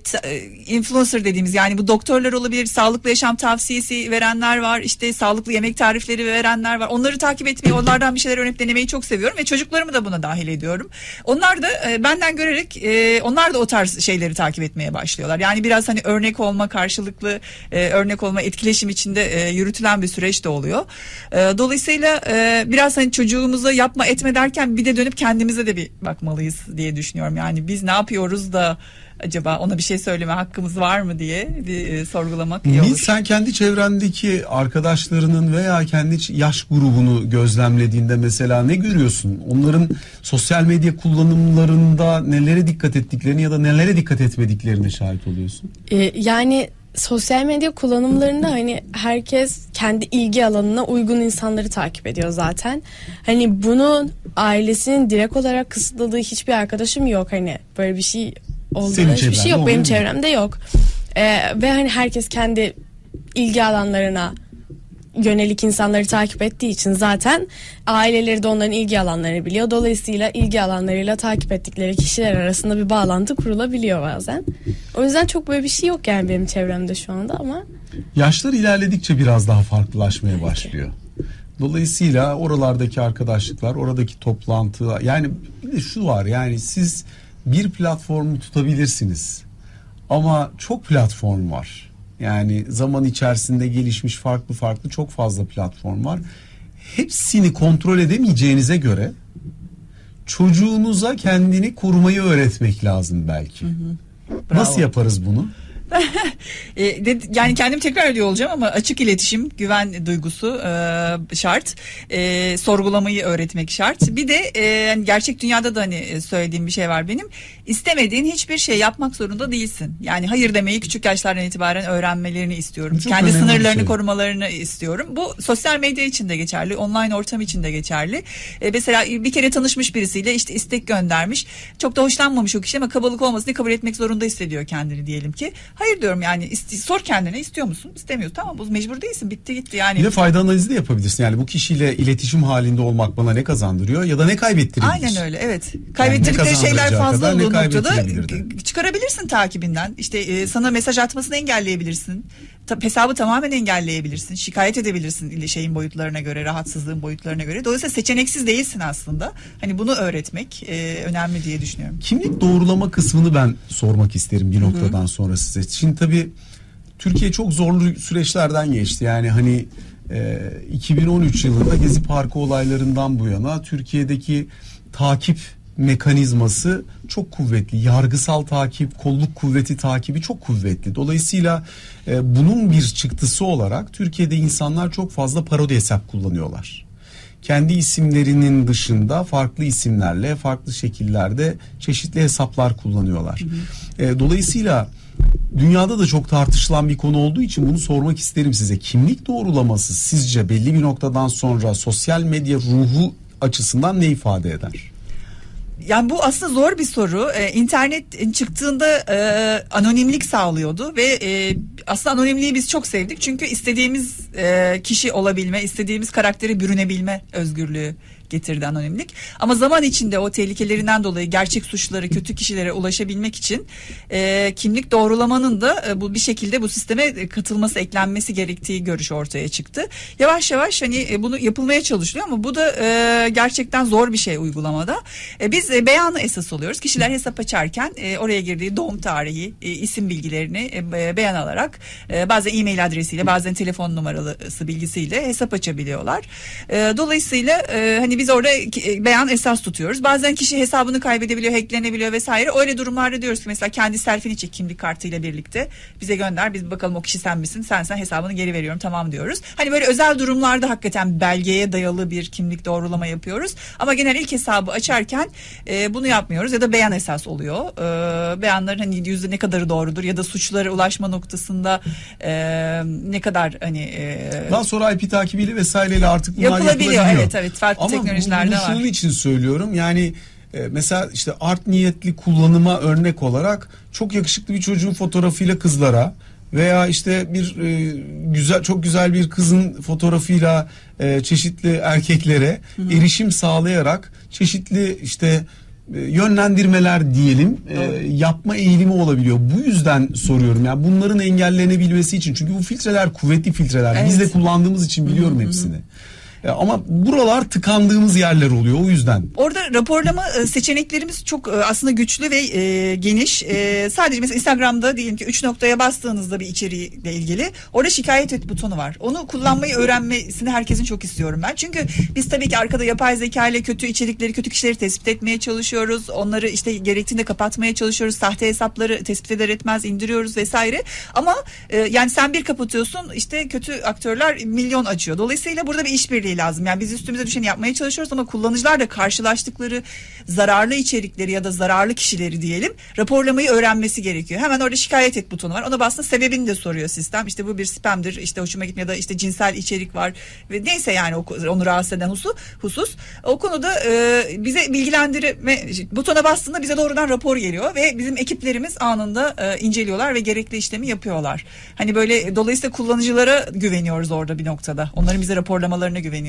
t- e, influencer dediğimiz yani bu doktorlar olabilir, sağlıklı yaşam tavsiyesi verenler var, işte sağlıklı yemek tarifleri verenler var. Onları takip etmeyi, onlardan bir şeyler öğrenip denemeyi çok seviyorum ve çocuklarımı da buna dahil ediyorum. Onlar da e, benden görerek e, onlar da o tarz şeyleri takip etmeye başlıyorlar. Yani biraz hani örnek olma, karşılıklı e, örnek olma, etkileşim içinde e, yürütülen bir süreç de oluyor. E, dolayısıyla e, biraz hani çocuğumuza yapma etme derken bir de dönüp kendimize de bir bakmalıyız diye düşünüyorum. Yani biz ne yapıyoruz da acaba ona bir şey söyleme hakkımız var mı diye bir e, sorgulamak iyi Nil olur. sen kendi çevrendeki arkadaşlarının veya kendi yaş grubunu gözlemlediğinde mesela ne görüyorsun? Onların sosyal medya kullanımlarında nelere dikkat ettiklerini ya da nelere dikkat etmediklerine şahit oluyorsun? Ee, yani sosyal medya kullanımlarında hani herkes kendi ilgi alanına uygun insanları takip ediyor zaten. Hani bunun ailesinin direkt olarak kısıtladığı hiçbir arkadaşım yok hani böyle bir şey olduğu Senin hiçbir şey çevrende yok benim mu? çevremde yok. Ee, ve hani herkes kendi ilgi alanlarına yönelik insanları takip ettiği için zaten aileleri de onların ilgi alanlarını biliyor. Dolayısıyla ilgi alanlarıyla takip ettikleri kişiler arasında bir bağlantı kurulabiliyor bazen. O yüzden çok böyle bir şey yok yani benim çevremde şu anda ama Yaşlar ilerledikçe biraz daha farklılaşmaya başlıyor. Dolayısıyla oralardaki arkadaşlıklar, oradaki toplantılar yani bir de şu var yani siz bir platformu tutabilirsiniz. Ama çok platform var. Yani zaman içerisinde gelişmiş farklı farklı çok fazla platform var. Hepsini kontrol edemeyeceğinize göre çocuğunuza kendini korumayı öğretmek lazım belki. Nasıl Bravo. yaparız bunu? E, de- yani kendim tekrar ediyor olacağım ama açık iletişim, güven duygusu e, şart. E, sorgulamayı öğretmek şart. Bir de e, yani gerçek dünyada da hani söylediğim bir şey var benim. İstemediğin hiçbir şey yapmak zorunda değilsin. Yani hayır demeyi küçük yaşlardan itibaren öğrenmelerini istiyorum. Çok Kendi sınırlarını şey. korumalarını istiyorum. Bu sosyal medya için de geçerli, online ortam için de geçerli. E, mesela bir kere tanışmış birisiyle işte istek göndermiş. Çok da hoşlanmamış o kişi ama kabalık olmasın diye kabul etmek zorunda hissediyor kendini diyelim ki. Hayır diyorum yani iste- sor kendine istiyor musun? İstemiyorsun. Tamam bu mecbur değilsin. Bitti gitti yani. Bir de fayda analizi de yapabilirsin. Yani bu kişiyle iletişim halinde olmak bana ne kazandırıyor ya da ne kaybettirebilir? Aynen öyle evet. Kaybettirdikleri şeyler kazandıracağı fazla olduğu noktada çıkarabilirsin takibinden. İşte e, sana mesaj atmasını engelleyebilirsin. Ta- hesabı tamamen engelleyebilirsin. Şikayet edebilirsin şeyin boyutlarına göre, rahatsızlığın boyutlarına göre. Dolayısıyla seçeneksiz değilsin aslında. Hani bunu öğretmek e, önemli diye düşünüyorum. Kimlik doğrulama kısmını ben sormak isterim bir noktadan sonra size. Şimdi tabii Türkiye çok zorlu süreçlerden geçti. Yani hani e, 2013 yılında Gezi Parkı olaylarından bu yana Türkiye'deki takip mekanizması çok kuvvetli. Yargısal takip, kolluk kuvveti takibi çok kuvvetli. Dolayısıyla e, bunun bir çıktısı olarak Türkiye'de insanlar çok fazla parodi hesap kullanıyorlar kendi isimlerinin dışında farklı isimlerle farklı şekillerde çeşitli hesaplar kullanıyorlar. E, dolayısıyla dünyada da çok tartışılan bir konu olduğu için bunu sormak isterim size. Kimlik doğrulaması sizce belli bir noktadan sonra sosyal medya ruhu açısından ne ifade eder? Yani bu aslında zor bir soru. Ee, internet çıktığında e, anonimlik sağlıyordu ve e, aslında anonimliği biz çok sevdik. Çünkü istediğimiz e, kişi olabilme, istediğimiz karakteri bürünebilme özgürlüğü getirdi anonimlik. Ama zaman içinde o tehlikelerinden dolayı gerçek suçları, kötü kişilere ulaşabilmek için e, kimlik doğrulamanın da e, bu bir şekilde bu sisteme katılması, eklenmesi gerektiği görüşü ortaya çıktı. Yavaş yavaş hani e, bunu yapılmaya çalışılıyor ama bu da e, gerçekten zor bir şey uygulamada. E, biz e, beyanı esas oluyoruz. Kişiler hesap açarken e, oraya girdiği doğum tarihi, e, isim bilgilerini e, be- beyan alarak e, bazen e-mail adresiyle, bazen telefon numarası bilgisiyle hesap açabiliyorlar. E, dolayısıyla e, hani biz biz orada e, beyan esas tutuyoruz. Bazen kişi hesabını kaybedebiliyor, hacklenebiliyor vesaire. Öyle durumlarda diyoruz ki mesela kendi selfini çek kimlik kartıyla birlikte bize gönder. Biz bakalım o kişi sen misin? Sen sen hesabını geri veriyorum tamam diyoruz. Hani böyle özel durumlarda hakikaten belgeye dayalı bir kimlik doğrulama yapıyoruz. Ama genel ilk hesabı açarken e, bunu yapmıyoruz ya da beyan esas oluyor. E, beyanların hani yüzde ne kadarı doğrudur ya da suçlara ulaşma noktasında e, ne kadar hani e, Daha sonra IP takibiyle vesaireyle artık bunlar Yapılabiliyor, yapılabiliyor. evet, evet. Farklı Ama teknolojilerde var. şunun için söylüyorum yani e, mesela işte art niyetli kullanıma örnek olarak çok yakışıklı bir çocuğun fotoğrafıyla kızlara veya işte bir e, güzel çok güzel bir kızın fotoğrafıyla e, çeşitli erkeklere erişim sağlayarak çeşitli işte e, yönlendirmeler diyelim e, yapma eğilimi olabiliyor. Bu yüzden soruyorum. Yani bunların engellenebilmesi için. Çünkü bu filtreler kuvvetli filtreler. Biz de Evet. kullandığımız için biliyorum hepsini. E, ama buralar tıkandığımız yerler oluyor o yüzden. Orada raporlama e, seçeneklerimiz çok e, aslında güçlü ve e, geniş. E, sadece mesela Instagram'da diyelim ki 3 noktaya bastığınızda bir içeriğle ilgili orada şikayet et butonu var. Onu kullanmayı öğrenmesini herkesin çok istiyorum ben. Çünkü biz tabii ki arkada yapay zeka ile kötü içerikleri, kötü kişileri tespit etmeye çalışıyoruz. Onları işte gerektiğinde kapatmaya çalışıyoruz. Sahte hesapları tespit eder etmez indiriyoruz vesaire. Ama e, yani sen bir kapatıyorsun işte kötü aktörler milyon açıyor. Dolayısıyla burada bir işbirliği lazım. Yani biz üstümüze düşeni yapmaya çalışıyoruz ama kullanıcılar da karşılaştıkları zararlı içerikleri ya da zararlı kişileri diyelim raporlamayı öğrenmesi gerekiyor. Hemen orada şikayet et butonu var. Ona bastığında sebebini de soruyor sistem. İşte bu bir spamdır. işte hoşuma gitmiyor da işte cinsel içerik var ve neyse yani onu rahatsız eden husus. husus. O konuda e, bize bilgilendirme butona bastığında bize doğrudan rapor geliyor ve bizim ekiplerimiz anında e, inceliyorlar ve gerekli işlemi yapıyorlar. Hani böyle dolayısıyla kullanıcılara güveniyoruz orada bir noktada. Onların bize raporlamalarına güveniyoruz.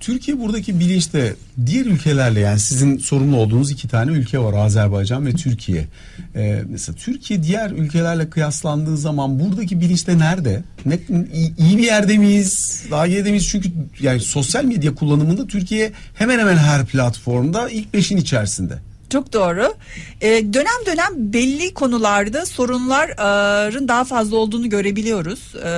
Türkiye buradaki bilinçte diğer ülkelerle yani sizin sorumlu olduğunuz iki tane ülke var Azerbaycan ve Türkiye. Ee, mesela Türkiye diğer ülkelerle kıyaslandığı zaman buradaki bilinçte nerede? Ne, iyi, iyi bir yerde miyiz? Daha geride miyiz? Çünkü yani sosyal medya kullanımında Türkiye hemen hemen her platformda ilk beşin içerisinde. Çok doğru. Ee, dönem dönem belli konularda sorunların daha fazla olduğunu görebiliyoruz. Ee,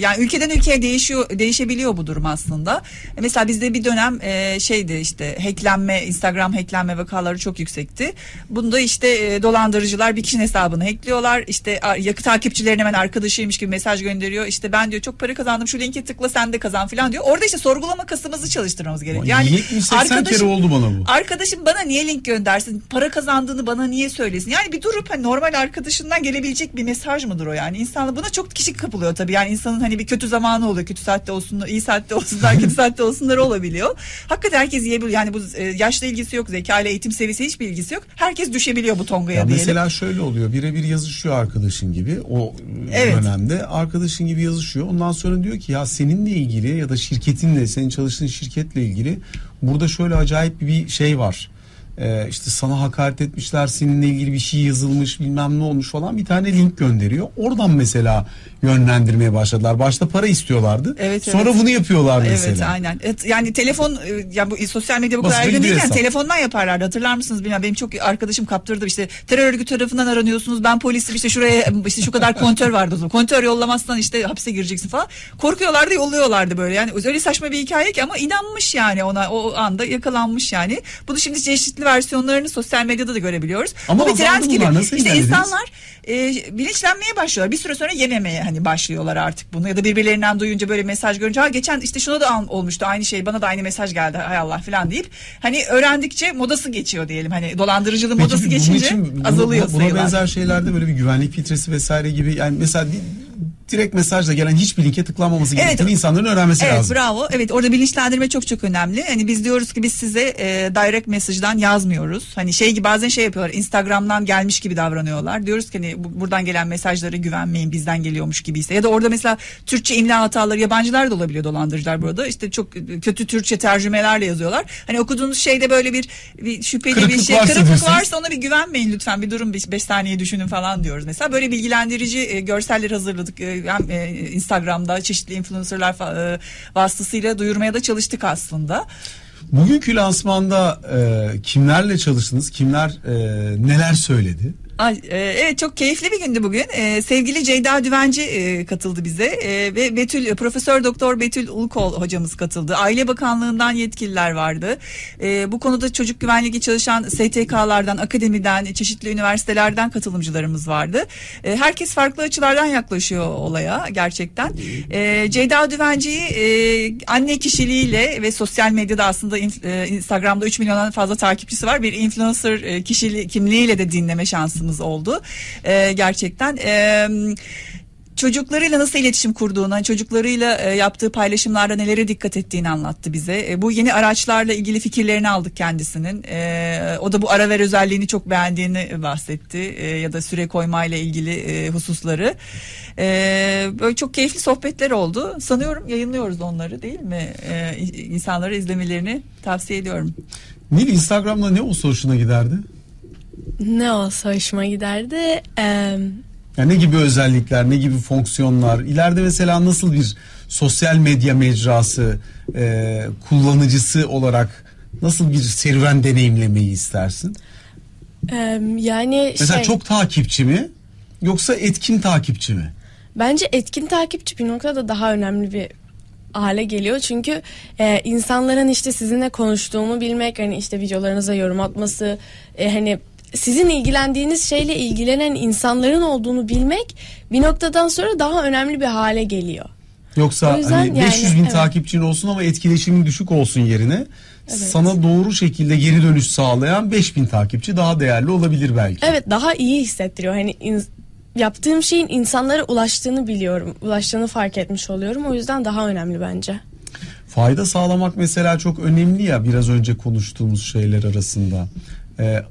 yani ülkeden ülkeye değişiyor, değişebiliyor bu durum aslında. E, Mesela bizde bir dönem e, şeydi işte hacklenme, Instagram hacklenme vakaları çok yüksekti. Bunda işte e, dolandırıcılar bir kişinin hesabını hackliyorlar. İşte yakı takipçilerine hemen arkadaşıymış gibi mesaj gönderiyor. İşte ben diyor çok para kazandım şu linke tıkla sen de kazan falan diyor. Orada işte sorgulama kasımızı çalıştırmamız gerekiyor. Yani 70-80 kere oldu bana bu. Arkadaşım bana niye link göndersin? Para kazandığını bana niye söylesin? Yani bir durup hani normal arkadaşından gelebilecek bir mesaj mıdır o yani? İnsanlar buna çok kişi kapılıyor tabii. Yani insanın hani bir kötü zamanı oluyor. Kötü saatte olsunlar, iyi saatte olsunlar, kötü saatte olsunlar olabiliyor. Hakikaten herkes yiyebiliyor. Yani bu e, yaşla ilgisi yok, zeka ile eğitim seviyesi hiçbir ilgisi yok. Herkes düşebiliyor bu tongaya Ya diyelim. mesela şöyle oluyor birebir yazışıyor arkadaşın gibi o Evet. dönemde arkadaşın gibi yazışıyor ondan sonra diyor ki ya seninle ilgili ya da şirketinle senin çalıştığın şirketle ilgili burada şöyle acayip bir şey var Ee, işte sana hakaret etmişler seninle ilgili bir şey yazılmış bilmem ne olmuş falan bir tane link gönderiyor oradan mesela yönlendirmeye başladılar başta para istiyorlardı Evet, sonra evet. bunu yapıyorlar mesela. Evet aynen. Evet, yani telefon e, yani bu sosyal medya bu kadar yaygın değilken hesap. telefondan yaparlardı. Hatırlar mısınız bilmem benim çok arkadaşım kaptırdı işte terör örgütü tarafından aranıyorsunuz. Ben polisim işte şuraya işte şu kadar kontör vardı o zaman. Kontör yollamazsan işte hapse gireceksin falan. Korkuyorlardı yolluyorlardı böyle. Yani öyle saçma bir hikaye ki ama inanmış yani ona o anda yakalanmış yani. Bunu şimdi çeşitli versiyonlarını sosyal medyada da görebiliyoruz. Ama bu bir trend gibi. Nasıl İşte insanlar e, bilinçlenmeye başlıyorlar. Bir süre sonra yememeye hani başlıyorlar artık bunu ya da birbirlerinden duyunca böyle mesaj görünce ha geçen işte şuna da olmuştu aynı şey bana da aynı mesaj geldi hay Allah falan deyip hani öğrendikçe modası geçiyor diyelim hani dolandırıcılığın Peki modası geçince için azalıyor bu- Buna sayılar. benzer şeylerde böyle bir güvenlik filtresi vesaire gibi yani mesela direkt mesajla gelen hiçbir linke tıklanmaması Evet. gerektiğini insanların öğrenmesi Evet lazım. bravo. Evet orada bilinçlendirme çok çok önemli. Hani biz diyoruz ki biz size e, direct mesajdan yazmıyoruz. Hani şey gibi bazen şey yapıyorlar. Instagram'dan gelmiş gibi davranıyorlar. Diyoruz ki hani bu- buradan gelen mesajlara güvenmeyin bizden geliyormuş gibiyse. Ya da orada mesela Türkçe imla hataları yabancılar da olabiliyor dolandırıcılar burada. İşte çok kötü Türkçe tercümelerle yazıyorlar. Hani okuduğunuz şeyde böyle bir, bir şüpheli bir Kırıklık şey varsa kırıklık varsa ona bir güvenmeyin lütfen. Bir durun 5 saniye düşünün falan diyoruz. Mesela böyle bilgilendirici e, görseller hazırladık. E, hem e, Instagram'da çeşitli influencerlar e, vasıtasıyla duyurmaya da çalıştık aslında. Bugünkü lansmanda e, kimlerle çalıştınız? Kimler e, neler söyledi? Ay, e, evet çok keyifli bir gündü bugün. E, sevgili Ceyda Düvenci e, katıldı bize e, ve Betül Profesör Doktor Betül Ulkol hocamız katıldı. Aile Bakanlığından yetkililer vardı. E, bu konuda çocuk güvenliği çalışan STK'lardan, akademiden, çeşitli üniversitelerden katılımcılarımız vardı. E, herkes farklı açılardan yaklaşıyor olaya gerçekten. E, Ceyda Düvenci'yi e, anne kişiliğiyle ve sosyal medyada aslında e, Instagram'da 3 milyondan fazla takipçisi var. Bir influencer e, kişiliği kimliğiyle de dinleme şansımız oldu. E, gerçekten e, çocuklarıyla nasıl iletişim kurduğunu, çocuklarıyla e, yaptığı paylaşımlarda nelere dikkat ettiğini anlattı bize. E, bu yeni araçlarla ilgili fikirlerini aldık kendisinin. E, o da bu ara ver özelliğini çok beğendiğini bahsetti ya da süre koymayla ilgili hususları. Böyle çok keyifli sohbetler oldu. Sanıyorum yayınlıyoruz onları değil mi? İnsanlara izlemelerini tavsiye ediyorum. Nil Instagram'da ne olsa giderdi? Ne olsa hoşuma giderdi. Ee, Yani ne gibi özellikler, ne gibi fonksiyonlar? İleride mesela nasıl bir sosyal medya mecrası e, kullanıcısı olarak nasıl bir serüven deneyimlemeyi istersin? e, yani Mesela şey, çok takipçi mi yoksa etkin takipçi mi? Bence etkin takipçi bir noktada daha önemli bir hale geliyor. Çünkü e, insanların işte sizinle konuştuğunu bilmek, hani işte videolarınıza yorum atması, e, hani sizin ilgilendiğiniz şeyle ilgilenen insanların olduğunu bilmek bir noktadan sonra daha önemli bir hale geliyor. Yoksa hani yani, 500 bin evet. takipçin olsun ama etkileşimin düşük olsun yerine Evet. sana doğru şekilde geri dönüş sağlayan 5000 takipçi daha değerli olabilir belki. Evet daha iyi hissettiriyor. Hani in- yaptığım şeyin insanlara ulaştığını biliyorum. Ulaştığını fark etmiş oluyorum. O yüzden daha önemli bence. Fayda sağlamak mesela çok önemli ya biraz önce konuştuğumuz şeyler arasında. Ee,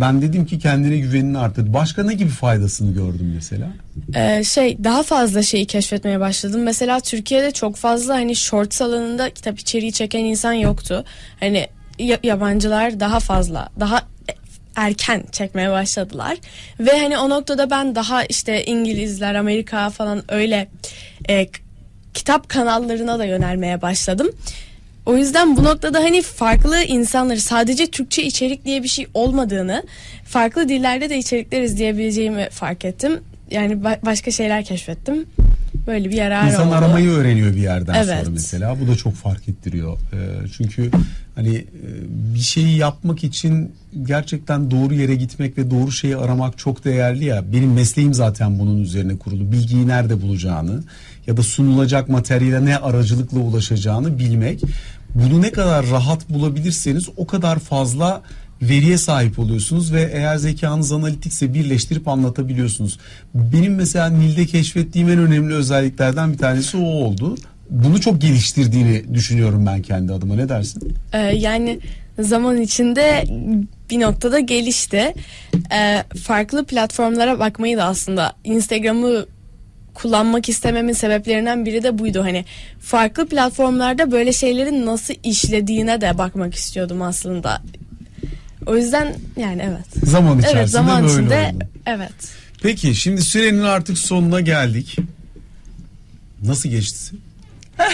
ben dedim ki kendine güvenini arttırdı. Başka ne gibi faydasını gördüm mesela? Ee, şey daha fazla şeyi keşfetmeye başladım. Mesela Türkiye'de çok fazla hani shorts alanında kitap içeriği çeken insan yoktu. Hani ya- yabancılar daha fazla daha erken çekmeye başladılar. Ve hani o noktada ben daha işte İngilizler, Amerika falan öyle e, kitap kanallarına da yönelmeye başladım. O yüzden bu noktada hani farklı insanları sadece Türkçe içerik diye bir şey olmadığını, farklı dillerde de içerikler izleyebileceğimi fark ettim. Yani ba- başka şeyler keşfettim. Böyle bir yarar İnsan oldu. aramayı öğreniyor bir yerden Evet. sonra mesela. Bu da çok fark ettiriyor. Ee, çünkü hani e, bir şeyi yapmak için gerçekten doğru yere gitmek ve doğru şeyi aramak çok değerli ya. Benim mesleğim zaten bunun üzerine kurulu. Bilgiyi nerede bulacağını ya da sunulacak materyale ne aracılıkla ulaşacağını bilmek. Bunu ne kadar rahat bulabilirseniz o kadar fazla veriye sahip oluyorsunuz ve eğer zekanız analitikse birleştirip anlatabiliyorsunuz. Benim mesela Nil'de keşfettiğim en önemli özelliklerden bir tanesi o oldu. Bunu çok geliştirdiğini düşünüyorum ben kendi adıma. Ne dersin? Ee, yani zaman içinde bir noktada gelişti. Ee, farklı platformlara bakmayı da aslında Instagram'ı kullanmak istememin sebeplerinden biri de buydu. Hani farklı platformlarda böyle şeylerin nasıl işlediğine de bakmak istiyordum aslında. O yüzden yani evet. Zaman içerisinde evet zaman böyle içinde oldu. evet. Peki şimdi sürenin artık sonuna geldik. Nasıl geçti?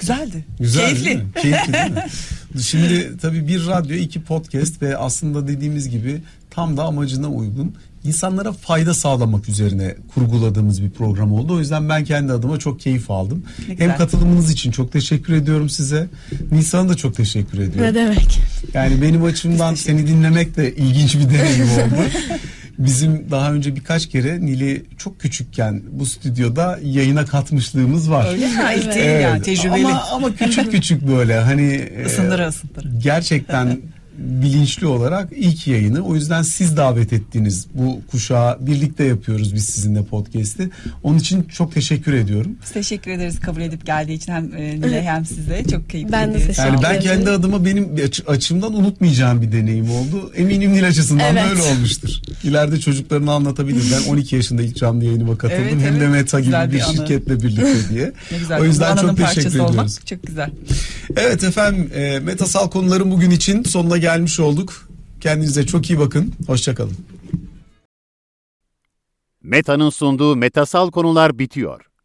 Güzeldi. Güzel Keyifli. değil mi? Keyifli değil mi? Şimdi tabii bir radyo, iki podcast ve aslında dediğimiz gibi tam da amacına uygun insanlara fayda sağlamak üzerine kurguladığımız bir program oldu. O yüzden ben kendi adıma çok keyif aldım. Ne güzel. Hem katılımınız için çok teşekkür ediyorum size. Nisan'a da çok teşekkür ediyorum. Ne demek? Yani benim açımdan seni dinlemek de ilginç bir deneyim oldu. Bizim daha önce birkaç kere Nil'i çok küçükken bu stüdyoda yayına katmışlığımız var. Öyle mi? Evet. yani tecrübeli. Ama, ama küçük küçük böyle hani e, Isındıra ısındıra. gerçekten bilinçli olarak ilk yayını. O yüzden siz davet ettiniz. Bu kuşağı birlikte yapıyoruz biz sizinle podcast'i. Onun için çok teşekkür ediyorum. Biz teşekkür ederiz kabul edip geldiği için hem e, Nil'e hem size. Çok keyifliydi. Ben de teşekkür Yani ben ederim. kendi adıma benim açımdan unutmayacağım bir deneyim oldu. Eminim Nil açısından da Evet. öyle olmuştur. İleride çocuklarına anlatabilir. Ben 12 yaşında ilk canlı yayınıma katıldım. Evet, Hem de. Meta gibi Güzel bir, bir anı. şirketle birlikte diye. Ne güzel. O yüzden çok teşekkür ediyoruz. olmak çok güzel. Evet efendim e, metasal konuların bugün için sonuna gelmiş olduk. Kendinize çok iyi bakın. Hoşçakalın. Meta'nın sunduğu Metasal konular bitiyor.